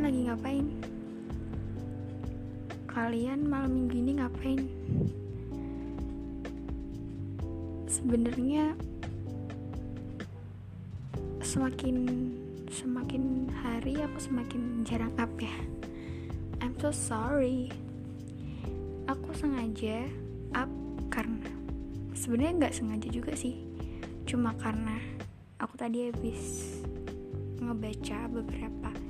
kalian lagi ngapain? Kalian malam minggu ini ngapain? Sebenarnya semakin semakin hari aku semakin jarang up ya. I'm so sorry. Aku sengaja up karena sebenarnya nggak sengaja juga sih. Cuma karena aku tadi habis ngebaca beberapa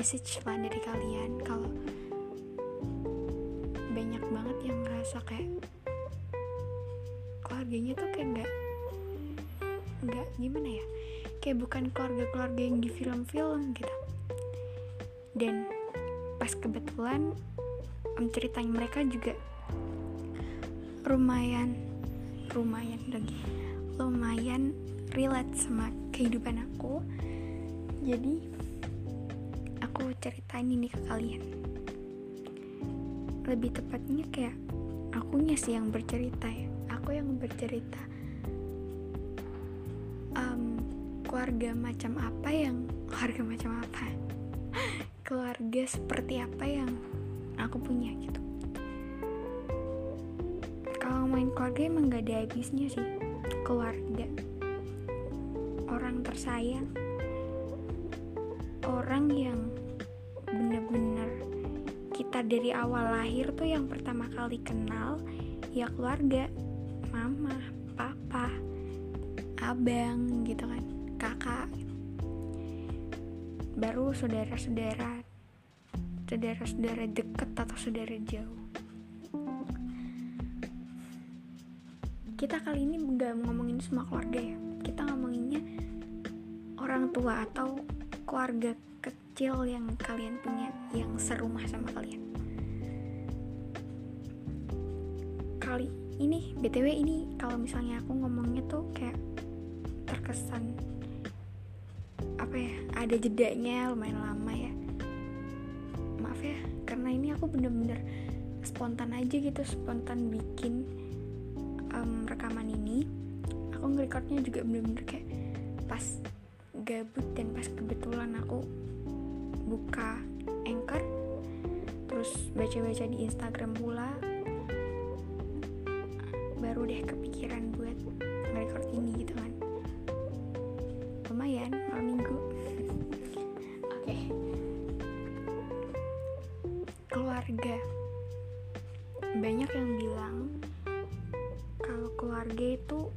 message lah dari kalian kalau banyak banget yang ngerasa kayak keluarganya tuh kayak nggak nggak gimana ya? Kayak bukan keluarga-keluarga yang di film-film gitu. Dan pas kebetulan um, ceritanya mereka juga lumayan lumayan lagi lumayan relate sama kehidupan aku. Jadi ceritain ini ke kalian. Lebih tepatnya kayak akunya sih yang bercerita ya. Aku yang bercerita um, keluarga macam apa yang keluarga macam apa? Keluarga seperti apa yang aku punya gitu. Kalau main keluarga emang gak ada habisnya sih. Keluarga orang tersayang orang yang dari awal lahir tuh yang pertama kali kenal ya keluarga. Mama papa abang gitu kan kakak. Baru saudara-saudara saudara-saudara deket atau saudara jauh. Kita kali ini nggak ngomongin semua keluarga ya. Kita ngomonginnya orang tua atau keluarga kecil yang kalian punya yang serumah sama kalian ini btw ini kalau misalnya aku ngomongnya tuh kayak terkesan apa ya ada jedanya lumayan lama ya. Maaf ya karena ini aku bener-bener spontan aja gitu spontan bikin um, rekaman ini. Aku ngerekordnya juga bener-bener kayak pas gabut dan pas kebetulan aku buka anchor terus baca-baca di Instagram pula baru deh kepikiran buat ngerekord ini gitu kan. Lumayan malam minggu. Oke. Keluarga. Banyak yang bilang kalau keluarga itu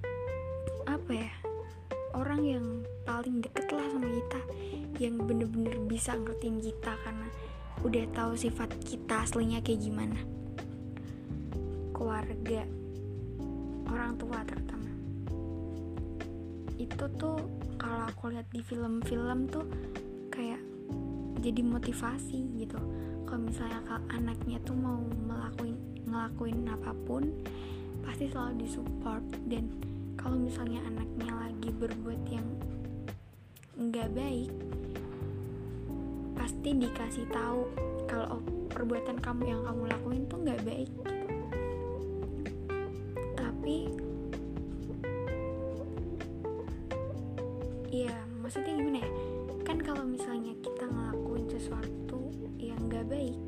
apa ya orang yang paling deket lah sama kita yang bener-bener bisa ngertiin kita karena udah tahu sifat kita aslinya kayak gimana film-film tuh kayak jadi motivasi gitu kalau misalnya kalau anaknya tuh mau melakuin ngelakuin apa pun pasti selalu disupport dan kalau misalnya anaknya lagi berbuat yang nggak baik pasti dikasih tahu kalau perbuatan kamu yang kamu lakuin tuh nggak baik gitu. tapi maksudnya gimana ya? Kan kalau misalnya kita ngelakuin sesuatu yang nggak baik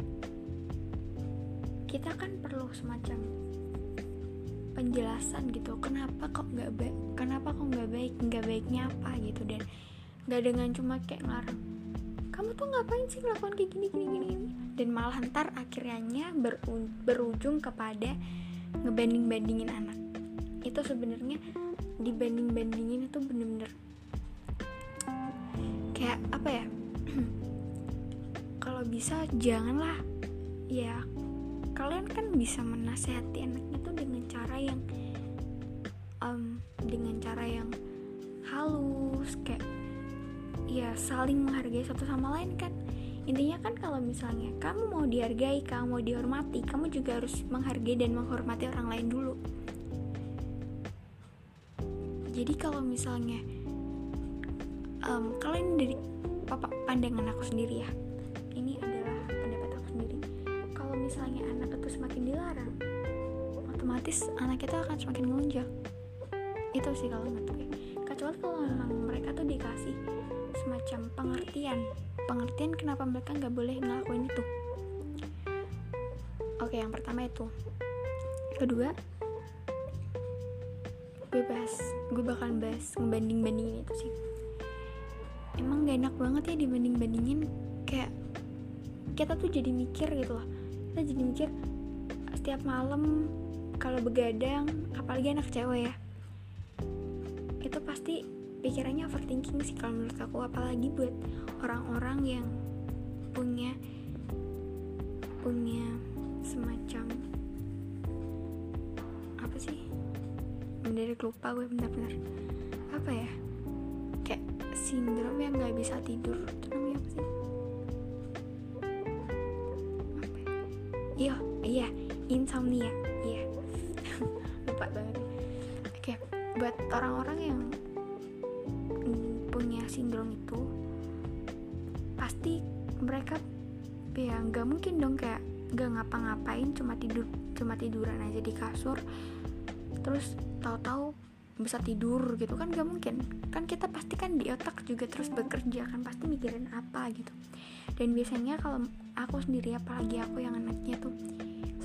kita kan perlu semacam penjelasan gitu. Kenapa kok nggak baik kenapa kok nggak baik nggak baiknya apa gitu. Dan nggak dengan cuma kayak ngarang kamu tuh ngapain sih melakukan kayak gini gini gini gini? Dan malah ntar akhirnya beru- berujung kepada ngebanding bandingin anak. Itu sebenarnya dibanding bandingin itu bener-bener kayak bisa janganlah. Ya kalian kan bisa menasehati anaknya tuh dengan cara yang um, dengan cara yang halus kayak ya saling menghargai satu sama lain kan. Intinya kan kalau misalnya kamu mau dihargai kamu mau dihormati kamu juga harus menghargai dan menghormati orang lain dulu. Jadi kalau misalnya um, kalau ini dari papa pandangan aku sendiri ya otomatis anak kita akan semakin melunjak itu sih kalau menurut gue. Kecuali kalau memang mereka tuh dikasih semacam pengertian. Pengertian kenapa mereka nggak boleh ngelakuin itu. Oke yang pertama itu. Kedua gue bahas gue bakalan bahas ngebanding bandingin itu sih. Emang gak enak banget ya dibanding bandingin kayak kita tuh jadi mikir gitu loh kita jadi mikir setiap malam kalau begadang apalagi anak cewek ya itu pasti pikirannya overthinking sih kalau menurut aku apalagi buat orang-orang yang punya punya semacam apa sih? Bener lupa gue bener-bener apa ya? Kayak sindrom yang nggak bisa tidur itu namanya apa sih? Ya? iya iya insomnia lupa banget. Oke buat orang-orang yang punya sindrom itu pasti mereka ya nggak mungkin dong kayak nggak ngapa-ngapain cuma tidur cuma tiduran aja di kasur terus tahu-tahu bisa tidur gitu kan gak mungkin. Kan kita pasti kan di otak juga terus bekerja kan pasti mikirin apa gitu. Dan biasanya kalau aku sendiri apalagi aku yang anaknya tuh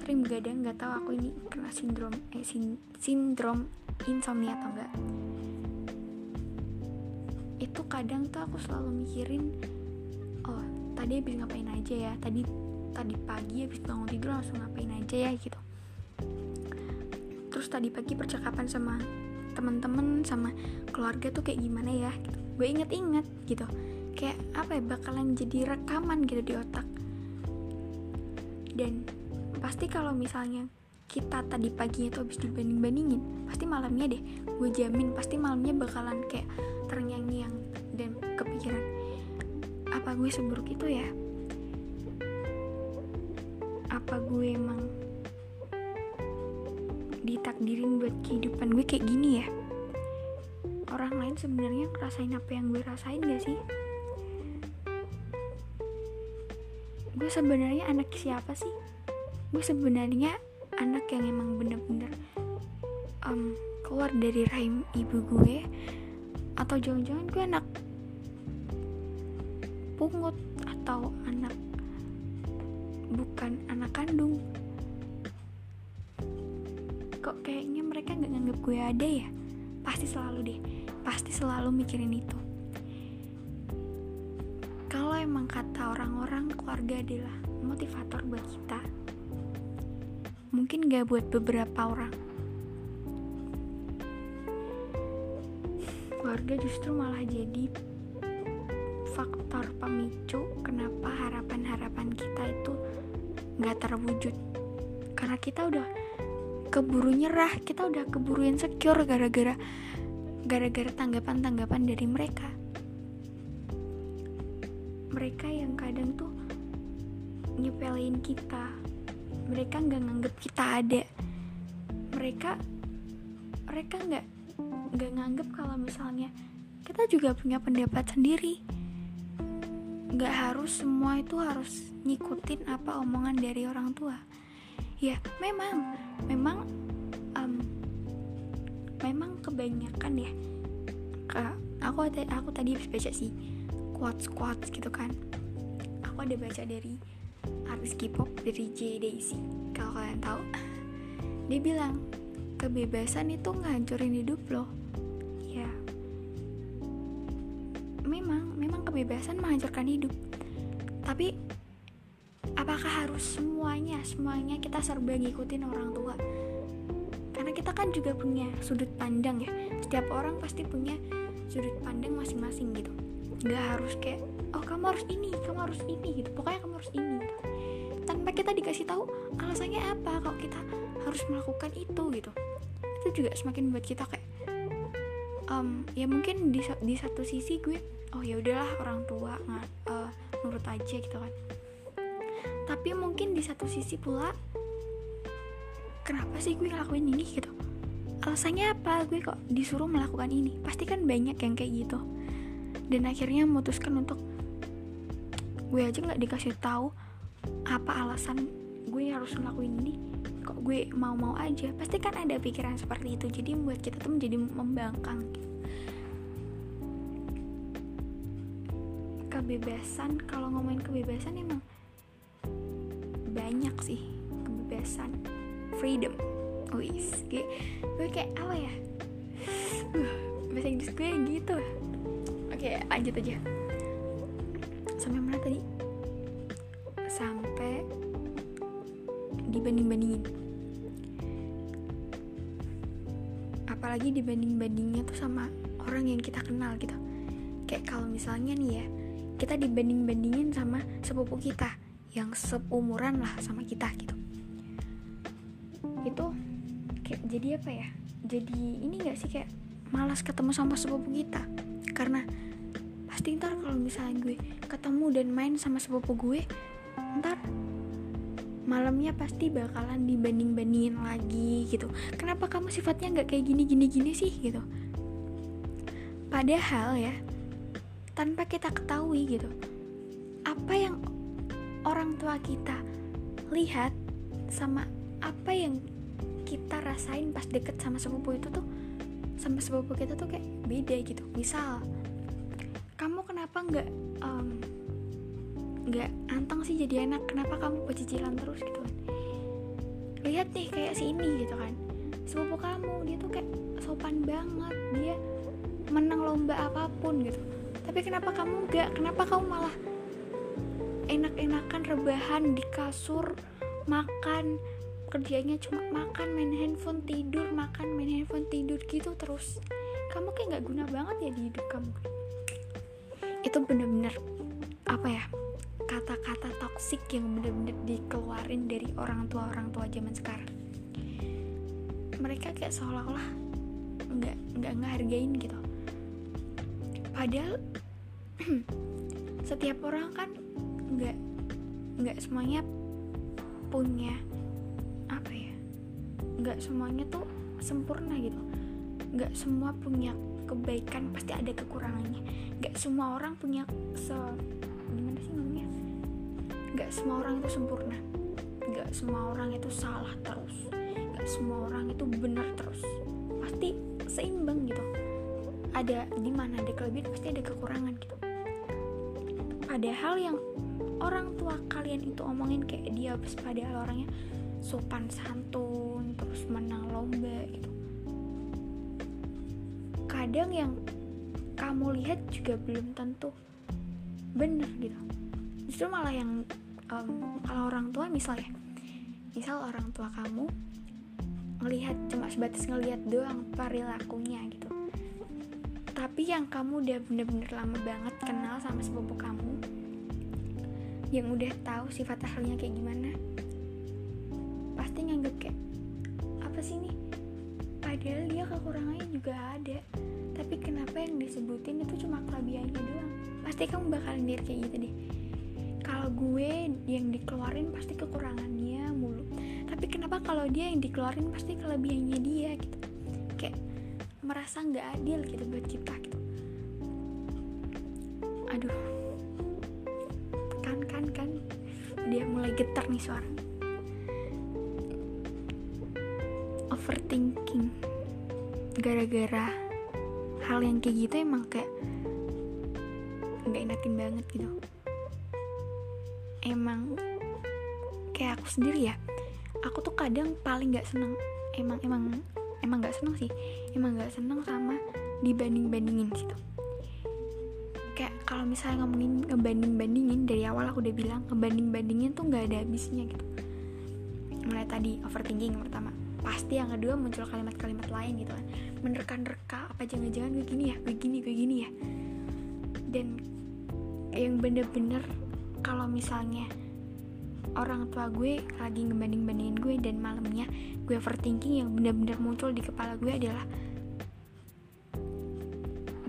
sering begadang nggak tahu aku ini kena sindrom eh sin sindrom insomnia atau enggak itu kadang tuh aku selalu mikirin oh tadi habis ngapain aja ya tadi tadi pagi habis bangun tidur langsung ngapain aja ya gitu. Terus tadi pagi percakapan sama teman-teman sama keluarga tuh kayak gimana ya gitu. gue inget-inget gitu. Kayak apa ya bakalan jadi rekaman gitu di otak. Dan pasti kalau misalnya kita tadi paginya tuh habis dibanding-bandingin pasti malamnya deh gue jamin pasti malamnya bakalan kayak terngiang-ngiang dan kepikiran apa gue seburuk itu ya? Apa gue emang ditakdirin buat kehidupan gue kayak gini ya? Orang lain sebenarnya ngerasain apa yang gue rasain gak sih? Gue sebenarnya anak siapa sih gue sebenarnya anak yang emang bener-bener um, keluar dari rahim ibu gue atau jangan-jangan gue anak pungut atau anak bukan anak kandung. Kok kayaknya mereka nggak nganggap gue ada ya? Pasti selalu deh pasti selalu mikirin itu. Kalau emang kata orang-orang keluarga adalah motivator buat kita mungkin gak buat beberapa orang. Keluarga justru malah jadi faktor pemicu kenapa harapan-harapan kita itu gak terwujud. Karena kita udah keburu nyerah kita udah keburu insecure gara-gara gara-gara tanggapan-tanggapan dari mereka. Mereka yang kadang tuh nyepelin kita mereka nggak nganggep kita ada. Mereka mereka nggak nggak nganggep kalau misalnya kita juga punya pendapat sendiri. Nggak harus semua itu harus ngikutin apa omongan dari orang tua. Ya memang memang um, memang kebanyakan ya Kak, aku aku tadi habis baca sih quotes quotes gitu kan. Aku ada baca dari artis K-pop dari J Daisy kalau kalian tahu. Dia bilang kebebasan itu ngancurin hidup loh. Ya. Memang memang kebebasan menghancurkan hidup. Tapi apakah harus semuanya semuanya kita serba ngikutin orang tua? Karena kita kan juga punya sudut pandang ya. Setiap orang pasti punya sudut pandang masing-masing gitu nggak harus kayak oh kamu harus ini kamu harus ini gitu. Pokoknya kamu harus ini. Gitu. tanpa kita dikasih tahu alasannya apa kalau kita harus melakukan itu gitu. Itu juga semakin buat kita kayak um, ya mungkin di, di satu sisi gue oh ya udahlah orang tua nggak uh, nurut aja gitu kan. Tapi mungkin di satu sisi pula kenapa sih gue ngelakuin ini? gitu. Alasannya apa? Gue kok disuruh melakukan ini. Pasti kan banyak yang kayak gitu dan akhirnya memutuskan untuk gue aja nggak dikasih tahu apa alasan gue harus ngelakuin ini. Kok gue mau-mau aja? Pasti kan ada pikiran seperti itu. Jadi membuat kita tuh menjadi membangkang. Kebebasan kalau ngomongin kebebasan emang banyak sih kebebasan. Freedom. Wis gue, gue kayak apa ya? Bahasa Inggris gue gitu oke lanjut aja. Sampai mana tadi? Sampai dibanding-bandingin. Apalagi dibanding-bandingnya tuh sama orang yang kita kenal gitu. Kayak kalau misalnya nih ya kita dibanding-bandingin sama sepupu kita yang seumuran lah sama kita gitu. Itu kayak jadi apa ya? Jadi ini gak sih kayak malas ketemu sama sepupu kita? Karena pasti ntar kalau misalnya gue ketemu dan main sama sepupu gue ntar malamnya pasti bakalan dibanding-bandingin lagi gitu. Kenapa kamu sifatnya nggak kayak gini gini gini sih gitu? Padahal ya tanpa kita ketahui gitu apa yang orang tua kita lihat sama apa yang kita rasain pas deket sama sepupu itu tuh sama sepupu kita tuh kayak beda gitu. Misal kenapa nggak um, nggak anteng sih jadi anak kenapa kamu pecicilan terus gitu kan? Lihat nih kayak si ini gitu kan sepupu kamu dia tuh kayak sopan banget dia menang lomba apa pun gitu. Tapi kenapa kamu nggak kenapa kamu malah enak-enakan rebahan di kasur makan kerjanya cuma makan main handphone tidur makan main handphone tidur gitu terus? Kamu kayak nggak guna banget ya di hidup kamu itu bener-bener apa ya kata-kata toksik yang bener-bener dikeluarin dari orang tua orang tua zaman sekarang. Mereka kayak seolah-olah nggak nggak ngehargain gitu. Padahal setiap orang kan nggak nggak semuanya punya apa ya nggak semuanya tuh sempurna gitu. Nggak semua punya kebaikan pasti ada kekurangannya. Nggak semua orang punya se gimana sih ngomongnya? Nggak semua orang itu sempurna. Nggak semua orang itu salah terus. Nggak semua orang itu benar terus. Pasti seimbang gitu. Ada di mana ada kelebihan pasti ada kekurangan gitu. Padahal yang orang tua kalian itu omongin kayak dia padahal orangnya sopan santun terus menang lomba gitu kadang yang kamu lihat juga belum tentu bener gitu. Justru malah yang um, kalau orang tua misalnya misal orang tua kamu ngelihat cuma sebatas ngelihat doang perilakunya gitu. Tapi yang kamu udah bener-bener lama banget kenal sama sepupu kamu yang udah tahu sifat aslinya kayak gimana pasti nganggep kayak apa sih nih padahal dia kekurangannya juga ada. Tapi kenapa yang disebutin itu cuma kelebihannya doang? Pasti kamu bakalan lihat kayak gitu deh. Kalau gue yang dikeluarin pasti kekurangannya mulu. Tapi kenapa kalau dia yang dikeluarin pasti kelebihannya dia gitu? Kayak merasa nggak adil gitu buat kita gitu. Aduh. Kan kan kan. Dia mulai getar nih suara. Overthinking gara-gara hal yang kayak gitu emang kayak nggak enakin banget gitu. Emang kayak aku sendiri ya aku tuh kadang paling nggak seneng emang emang emang nggak seneng sih emang nggak seneng sama dibanding bandingin gitu. Kayak kalau misalnya ngomongin ngebanding bandingin dari awal aku udah bilang ngebanding bandingin tuh nggak ada habisnya gitu. Mulai tadi overthinking pertama pasti yang kedua muncul kalimat-kalimat lain gitu kan. Menerka-nerka apa jangan-jangan gue gini ya gue gini gue gini ya. Dan yang bener-bener kalau misalnya orang tua gue lagi ngebanding-bandingin gue dan malamnya gue overthinking yang bener-bener muncul di kepala gue adalah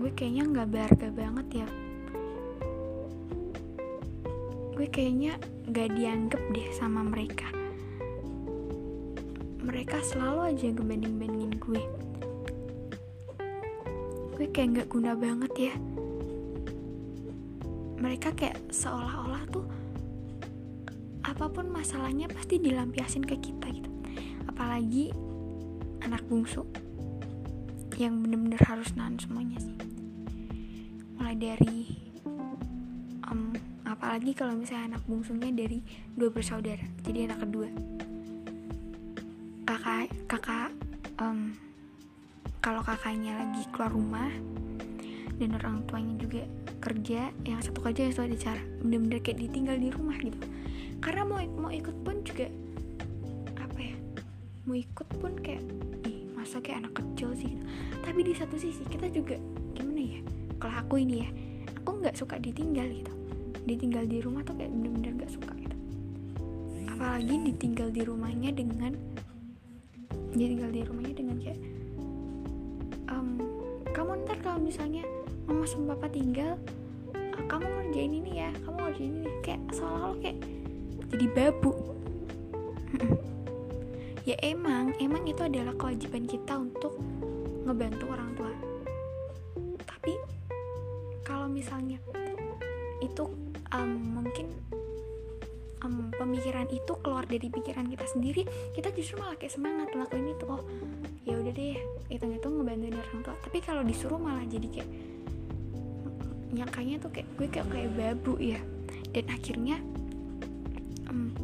gue kayaknya nggak berharga banget ya. Gue kayaknya gak dianggap deh sama mereka mereka selalu aja ngebanding-bandingin gue. Gue kayak nggak guna banget ya. Mereka kayak seolah-olah tuh apa pun masalahnya pasti dilampiasin ke kita gitu. Apalagi anak bungsu yang bener-bener harus nahan semuanya sih. Mulai dari um, apalagi kalau misalnya anak bungsunya dari dua bersaudara jadi anak kedua kakak kakak um, kalau kakaknya lagi keluar rumah dan orang tuanya juga kerja yang satu kerja yang satu ada cara bener-bener kayak ditinggal di rumah gitu. Karena mau mau ikut pun juga apa ya mau ikut pun kayak ih masa kayak anak kecil sih gitu. tapi di satu sisi kita juga gimana ya kalau aku ini ya aku nggak suka ditinggal gitu. Ditinggal di rumah tuh kayak bener-bener gak suka gitu. Apalagi ditinggal di rumahnya dengan ditinggal di rumahnya dengan kayak um, kamu ntar kalau misalnya mama sama papa tinggal ah, kamu ngerjain ini ya kamu ngerjain ini. Kayak seolah-olah kayak jadi babu. Ya emang emang itu adalah kewajiban kita untuk ngebantu orang tua. Tapi kalau misalnya itu um, pemikiran itu keluar dari pikiran kita sendiri kita justru malah kayak semangat ngelakuin itu. Oh ya udah deh itu itu ngebantuin orang tua. Tapi kalau disuruh malah jadi kayak nyangkanya tuh kayak gue kayak kayak babu ya. Dan akhirnya um,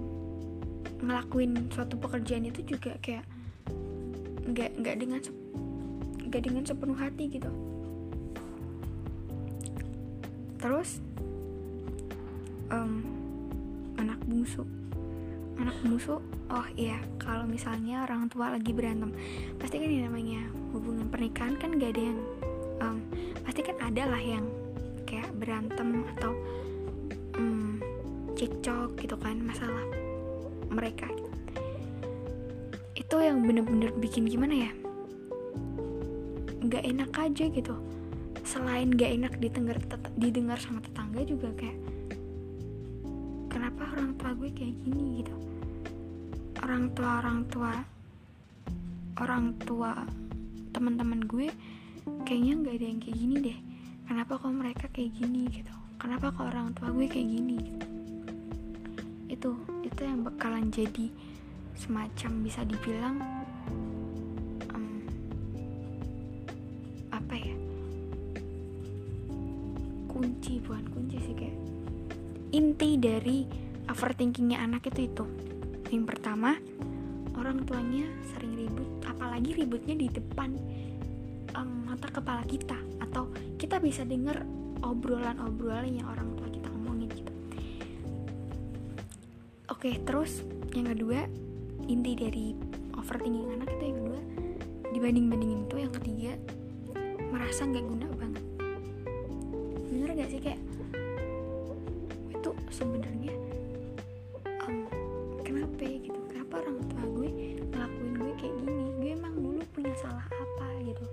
ngelakuin suatu pekerjaan itu juga kayak nggak nggak dengan nggak dengan sepenuh hati gitu. Terus um, anak bungsu anak bungsu oh iya kalau misalnya orang tua lagi berantem pasti kan yang namanya hubungan pernikahan kan gak ada yang um, pasti kan ada lah yang kayak berantem atau um, cekcok gitu kan masalah mereka. Itu yang bener-bener bikin gimana ya nggak enak aja gitu. Selain gak enak didengar didengar sama tetangga juga kayak kenapa orang tua gue kayak gini gitu orang tua orang tua orang tua teman-teman gue kayaknya nggak ada yang kayak gini deh. Kenapa kok mereka kayak gini gitu? Kenapa kok orang tua gue kayak gini gitu? Itu itu yang bakalan jadi semacam bisa dibilang um, apa ya? Kunci bukan kunci sih kayak inti dari overthinkingnya anak itu itu yang pertama orang tuanya sering ribut apalagi ributnya di depan um, mata kepala kita. Atau kita bisa dengar obrolan-obrolan yang orang tua kita ngomongin gitu. Oke terus yang kedua inti dari overthinking anak itu yang kedua dibanding-bandingin itu yang ketiga merasa nggak guna banget. Bener gak sih kayak itu sebenarnya ya gitu. Kenapa orang tua gue ngelakuin gue kayak gini? Gue emang dulu punya salah apa gitu.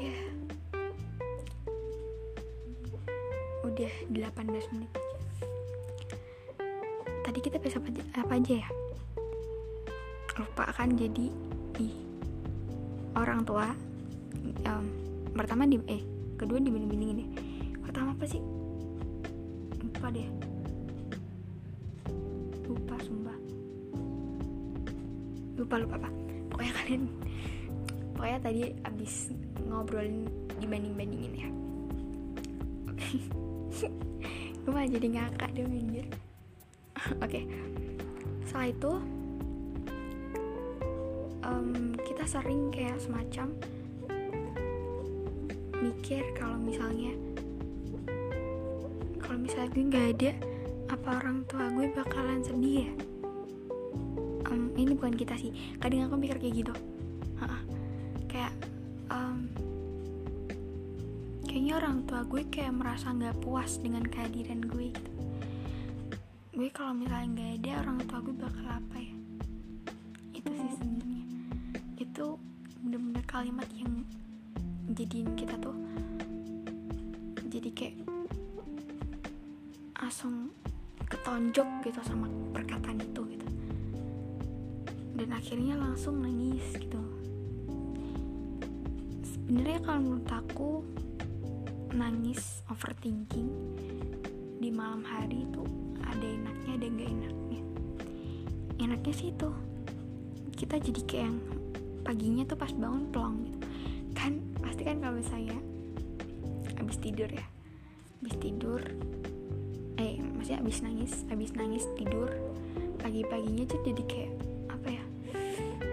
Ya. Udah 18 menit aja. Tadi kita bisa apa, apa aja ya? Lupa kan jadi ih orang tua um, pertama di eh kedua dibanding-bandingin deh pertama apa sih lupa lupa apa pokoknya kalian pokoknya tadi abis ngobrolin dibanding bandingin ya. Oke gue malah jadi ngakak deh minggir. Oke. Setelah itu um, kita sering kayak semacam mikir kalau misalnya kalau misalnya gue nggak ada apa orang tua gue bakalan sedih ya ini bukan kita sih. Kadang aku mikir kayak gitu. Ha-ha. kayak um, kayaknya orang tua gue kayak merasa nggak puas dengan kehadiran gue gitu. Gue kalau misalnya nggak ada orang tua gue bakal apa ya? Itu sih sebenarnya. Itu bener-bener kalimat yang jadiin kita tuh jadi kayak langsung ketonjok gitu sama perkataan itu gitu akhirnya langsung nangis gitu. Sebenarnya kalau menurut aku nangis overthinking di malam hari itu ada enaknya ada nggak enaknya. Enaknya sih itu kita jadi kayak yang paginya tuh pas bangun plong gitu. Kan pasti kan kalau misalnya habis tidur ya habis tidur eh maksudnya habis nangis habis nangis tidur pagi-paginya tuh jadi kayak ya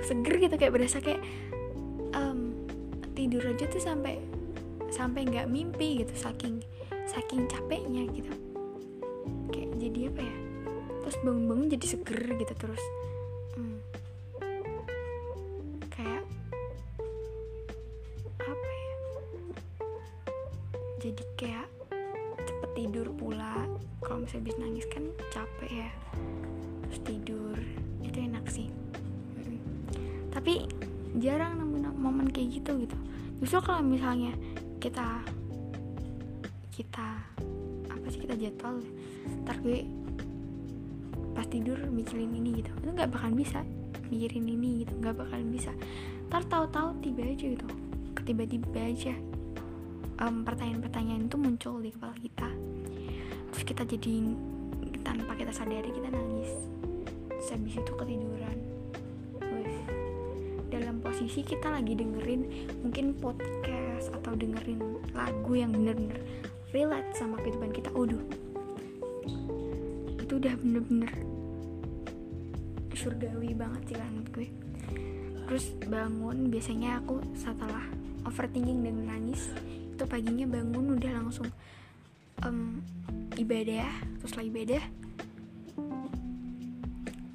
seger gitu kayak berasa kayak um, tidur aja tuh sampai sampai nggak mimpi gitu saking saking capeknya gitu. Kayak jadi apa ya terus bangun-bangun jadi seger gitu terus kita kita apa sih kita jadwal ntar gue pas tidur mikirin ini gitu. Itu nggak bakalan bisa mikirin ini gitu nggak bakalan bisa. Ntar tahu-tahu tiba aja gitu tiba-tiba aja um, pertanyaan-pertanyaan itu muncul di kepala kita. Terus kita jadi tanpa kita sadari kita nangis. Terus habis itu ketiduran. Wih. dalam posisi kita lagi dengerin mungkin podcast atau dengerin lagu yang bener-bener relate sama kehidupan kita. Udah itu udah bener-bener surgawi banget sih menurut gue. Terus bangun biasanya aku setelah overthinking dan nangis itu paginya bangun udah langsung um, ibadah. Terus setelah ibadah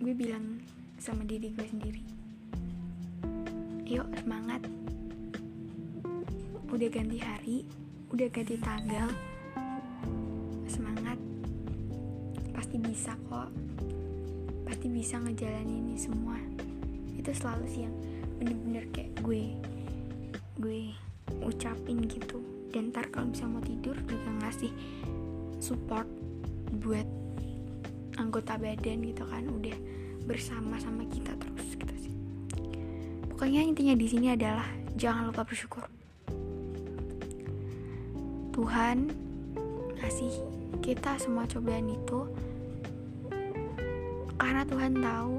gue bilang sama diri gue sendiri yuk semangat udah ganti hari udah ganti tanggal. Semangat. Pasti bisa kok. Pasti bisa ngejalanin ini semua. Itu selalu sih yang bener-bener kayak gue gue ucapin gitu. Dan ntar kalau bisa mau tidur juga ngasih support buat anggota badan gitu kan. Udah bersama sama kita terus gitu sih. Pokoknya intinya di sini adalah jangan lupa bersyukur Tuhan ngasih kita semua cobaan itu karena Tuhan tahu.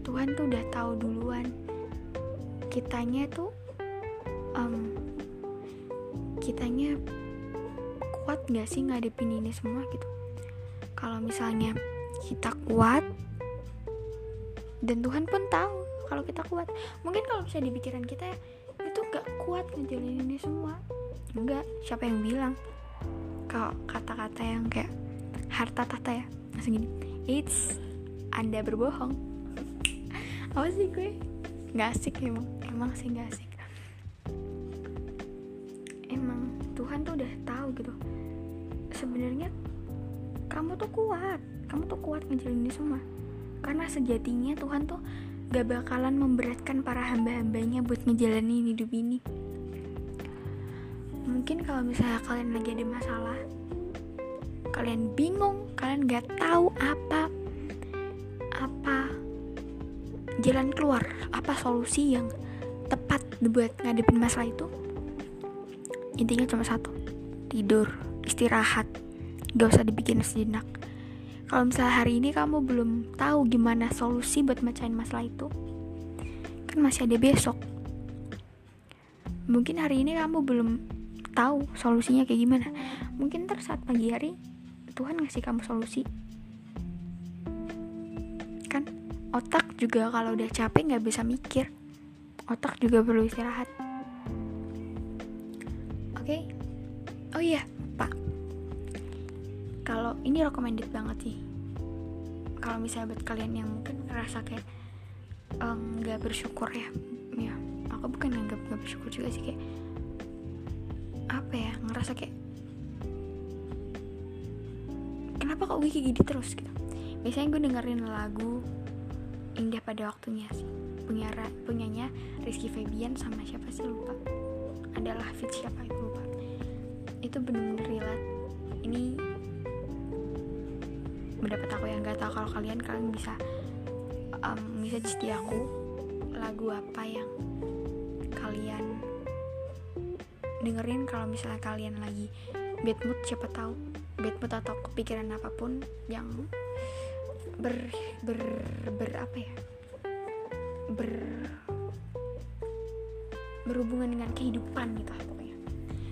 Tuhan tuh udah tahu duluan kitanya tuh um, kitanya kuat gak sih ngadepin ini semua gitu. Kalau misalnya kita kuat dan Tuhan pun tahu kalau kita kuat. Mungkin kalau bisa di pikiran kita itu gak kuat ngejalanin ini semua enggak siapa yang bilang? Kalau kata-kata yang kayak harta tahta ya langsung gini it's anda berbohong. Apa sih gue? Nggak asik emang emang sih nggak asik. Emang Tuhan tuh udah tahu gitu. Sebenarnya kamu tuh kuat kamu tuh kuat ngejalanin ini semua. Karena sejatinya Tuhan tuh gak bakalan memberatkan para hamba-hambanya buat ngejalanin hidup ini mungkin kalau misalnya kalian lagi ada masalah kalian bingung kalian gak tahu apa apa jalan keluar apa solusi yang tepat buat ngadepin masalah itu intinya cuma satu tidur istirahat gak usah dibikin sejenak. Kalau misalnya hari ini kamu belum tahu gimana solusi buat mecahin masalah itu kan masih ada besok. Mungkin hari ini kamu belum tahu solusinya kayak gimana. Mungkin ntar saat pagi hari Tuhan ngasih kamu solusi. Kan otak juga kalau udah capek nggak bisa mikir. Otak juga perlu istirahat. Oke? Okay? oh iya pak. Kalau ini recommended banget sih. Kalau misalnya buat kalian yang mungkin ngerasa kayak nggak um, bersyukur ya. Ya aku bukan nggak nggak bersyukur juga sih kayak apa ya ngerasa kayak kenapa kok gue kayak gini terus gitu. Biasanya gue dengerin lagu indah pada waktunya sih. Punya punyanya Rizky Febian sama siapa sih lupa. Adalah fit siapa itu lupa. Itu bener-bener relate. Ini mendapat aku yang gak tahu kalau kalian kalian bisa um, bisa di aku lagu apa yang kalian dengerin kalau misalnya kalian lagi bad mood siapa tahu bad mood atau kepikiran apa pun yang ber ber ber apa ya? Ber berhubungan dengan kehidupan gitu pokoknya.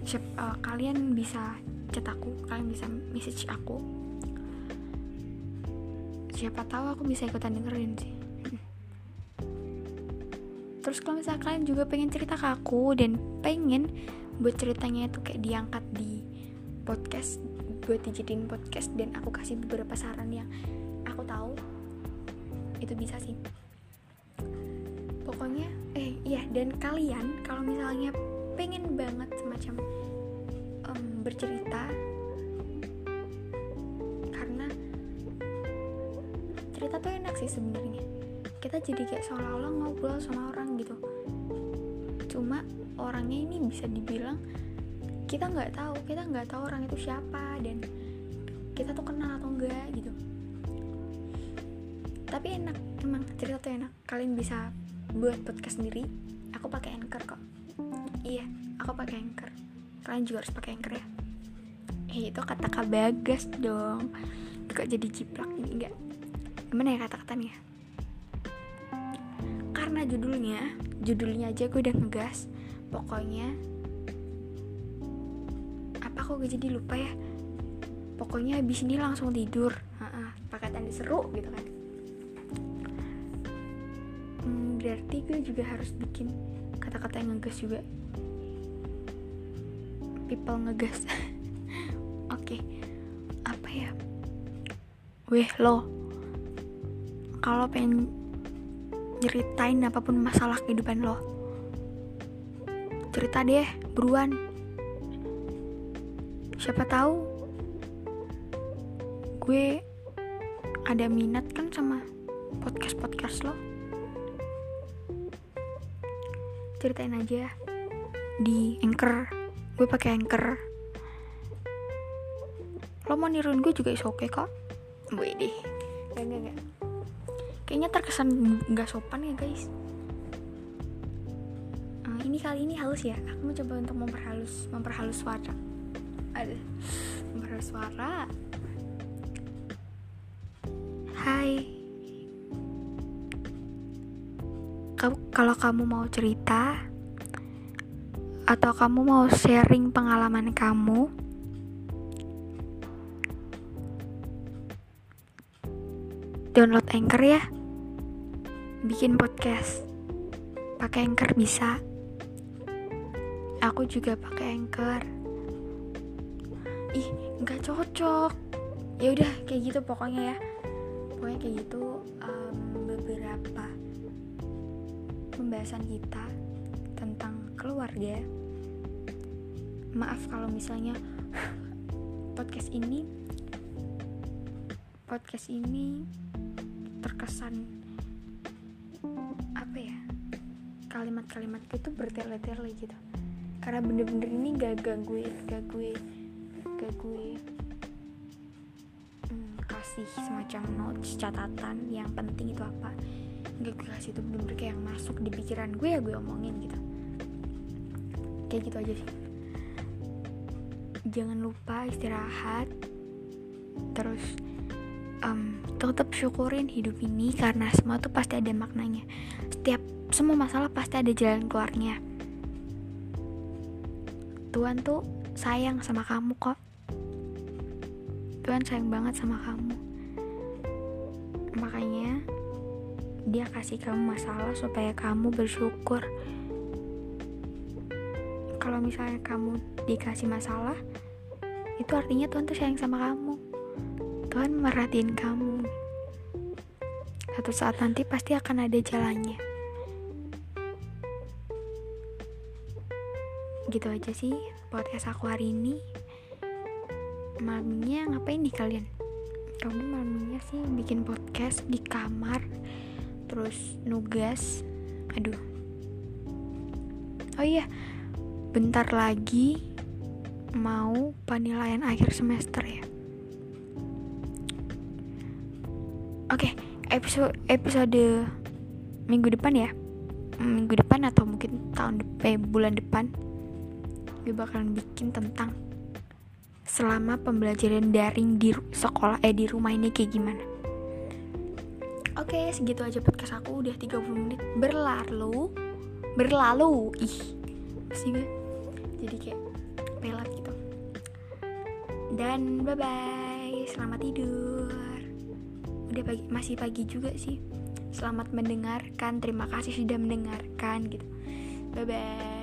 Siap, uh, kalian bisa chat aku kalian bisa message aku. Siapa tahu aku bisa ikutan dengerin sih. Terus kalau misalnya kalian juga pengen cerita ke aku dan pengen buat ceritanya itu kayak diangkat di podcast buat dijadiin podcast. Dan aku kasih beberapa saran yang aku tahu itu bisa sih. Pokoknya eh iya dan kalian kalau misalnya pengen banget semacam um, bercerita karena cerita tuh enak sih sebenarnya. Kita jadi kayak seolah-olah ngobrol sama orang gitu. Cuma orangnya ini bisa dibilang kita nggak tahu kita nggak tahu orang itu siapa dan kita tuh kenal atau enggak gitu. Tapi enak emang cerita tuh enak. Kalian bisa buat podcast sendiri. Aku pakai anchor kok. Iya aku pakai anchor. Kalian juga harus pakai anchor ya. Eh itu kata kak bagas dong. Kok jadi ciplak ini? Enggak gimana ya kata-katanya? Karena judulnya judulnya aja gue udah ngegas pokoknya apa kok gue jadi lupa ya? Pokoknya habis ini langsung tidur. Pakai tanda seru gitu kan. Berarti gue juga harus bikin kata-kata yang ngegas juga. People ngegas. Oke okay. apa ya? Weh lo. Kalau pengen nyeritain apa pun masalah kehidupan lo cerita deh buruan. Siapa tahu gue ada minat kan sama podcast podcast lo. Ceritain aja di anchor. Gue pakai anchor. Lo mau niruin gue juga is oke okay kok. Gue deh. Gak gak gak kayaknya terkesan nggak sopan ya guys kali ini halus ya? Aku mau coba untuk memperhalus memperhalus suara. Ada memperhalus suara. Hai. Kalau kamu mau cerita atau kamu mau sharing pengalaman kamu download Anchor ya. Bikin podcast. Pakai Anchor bisa aku juga pakai Anchor. Ih nggak cocok. Ya udah kayak gitu pokoknya ya. Pokoknya kayak gitu um, beberapa pembahasan kita tentang keluarga. Maaf kalau misalnya podcast ini podcast ini terkesan apa ya kalimat-kalimat itu bertele-tele gitu karena bener-bener ini gak, gue gak gue hmm, kasih semacam notes catatan yang penting itu apa. Gak gue kasih itu bener-bener kayak yang masuk di pikiran gue ya gue omongin gitu. Kayak gitu aja sih. Jangan lupa istirahat. Terus um, tetap syukurin hidup ini karena semua tuh pasti ada maknanya. Setiap semua masalah pasti ada jalan keluarnya Tuhan tuh sayang sama kamu kok. Tuhan sayang banget sama kamu. Makanya dia kasih kamu masalah supaya kamu bersyukur. Kalau misalnya kamu dikasih masalah itu artinya Tuhan tuh sayang sama kamu. Tuhan merhatiin kamu. Satu saat nanti pasti akan ada jalannya gitu aja sih podcast aku hari ini. Malamnya ngapain nih kalian? Kamu malamnya sih bikin podcast di kamar terus nugas. Aduh. Oh iya bentar lagi mau penilaian akhir semester ya. Oke okay, episode episode minggu depan ya. Minggu depan atau mungkin tahun depan eh, bulan depan gue bakalan bikin tentang selama pembelajaran daring di sekolah eh di rumah ini kayak gimana Oke, segitu aja podcast aku udah 30 menit berlalu. Berlalu. Ih. Pasti gue jadi kayak pelat gitu. Dan bye bye. Selamat tidur. Udah pagi, masih pagi juga sih. Selamat mendengarkan. Terima kasih sudah mendengarkan gitu. Bye bye.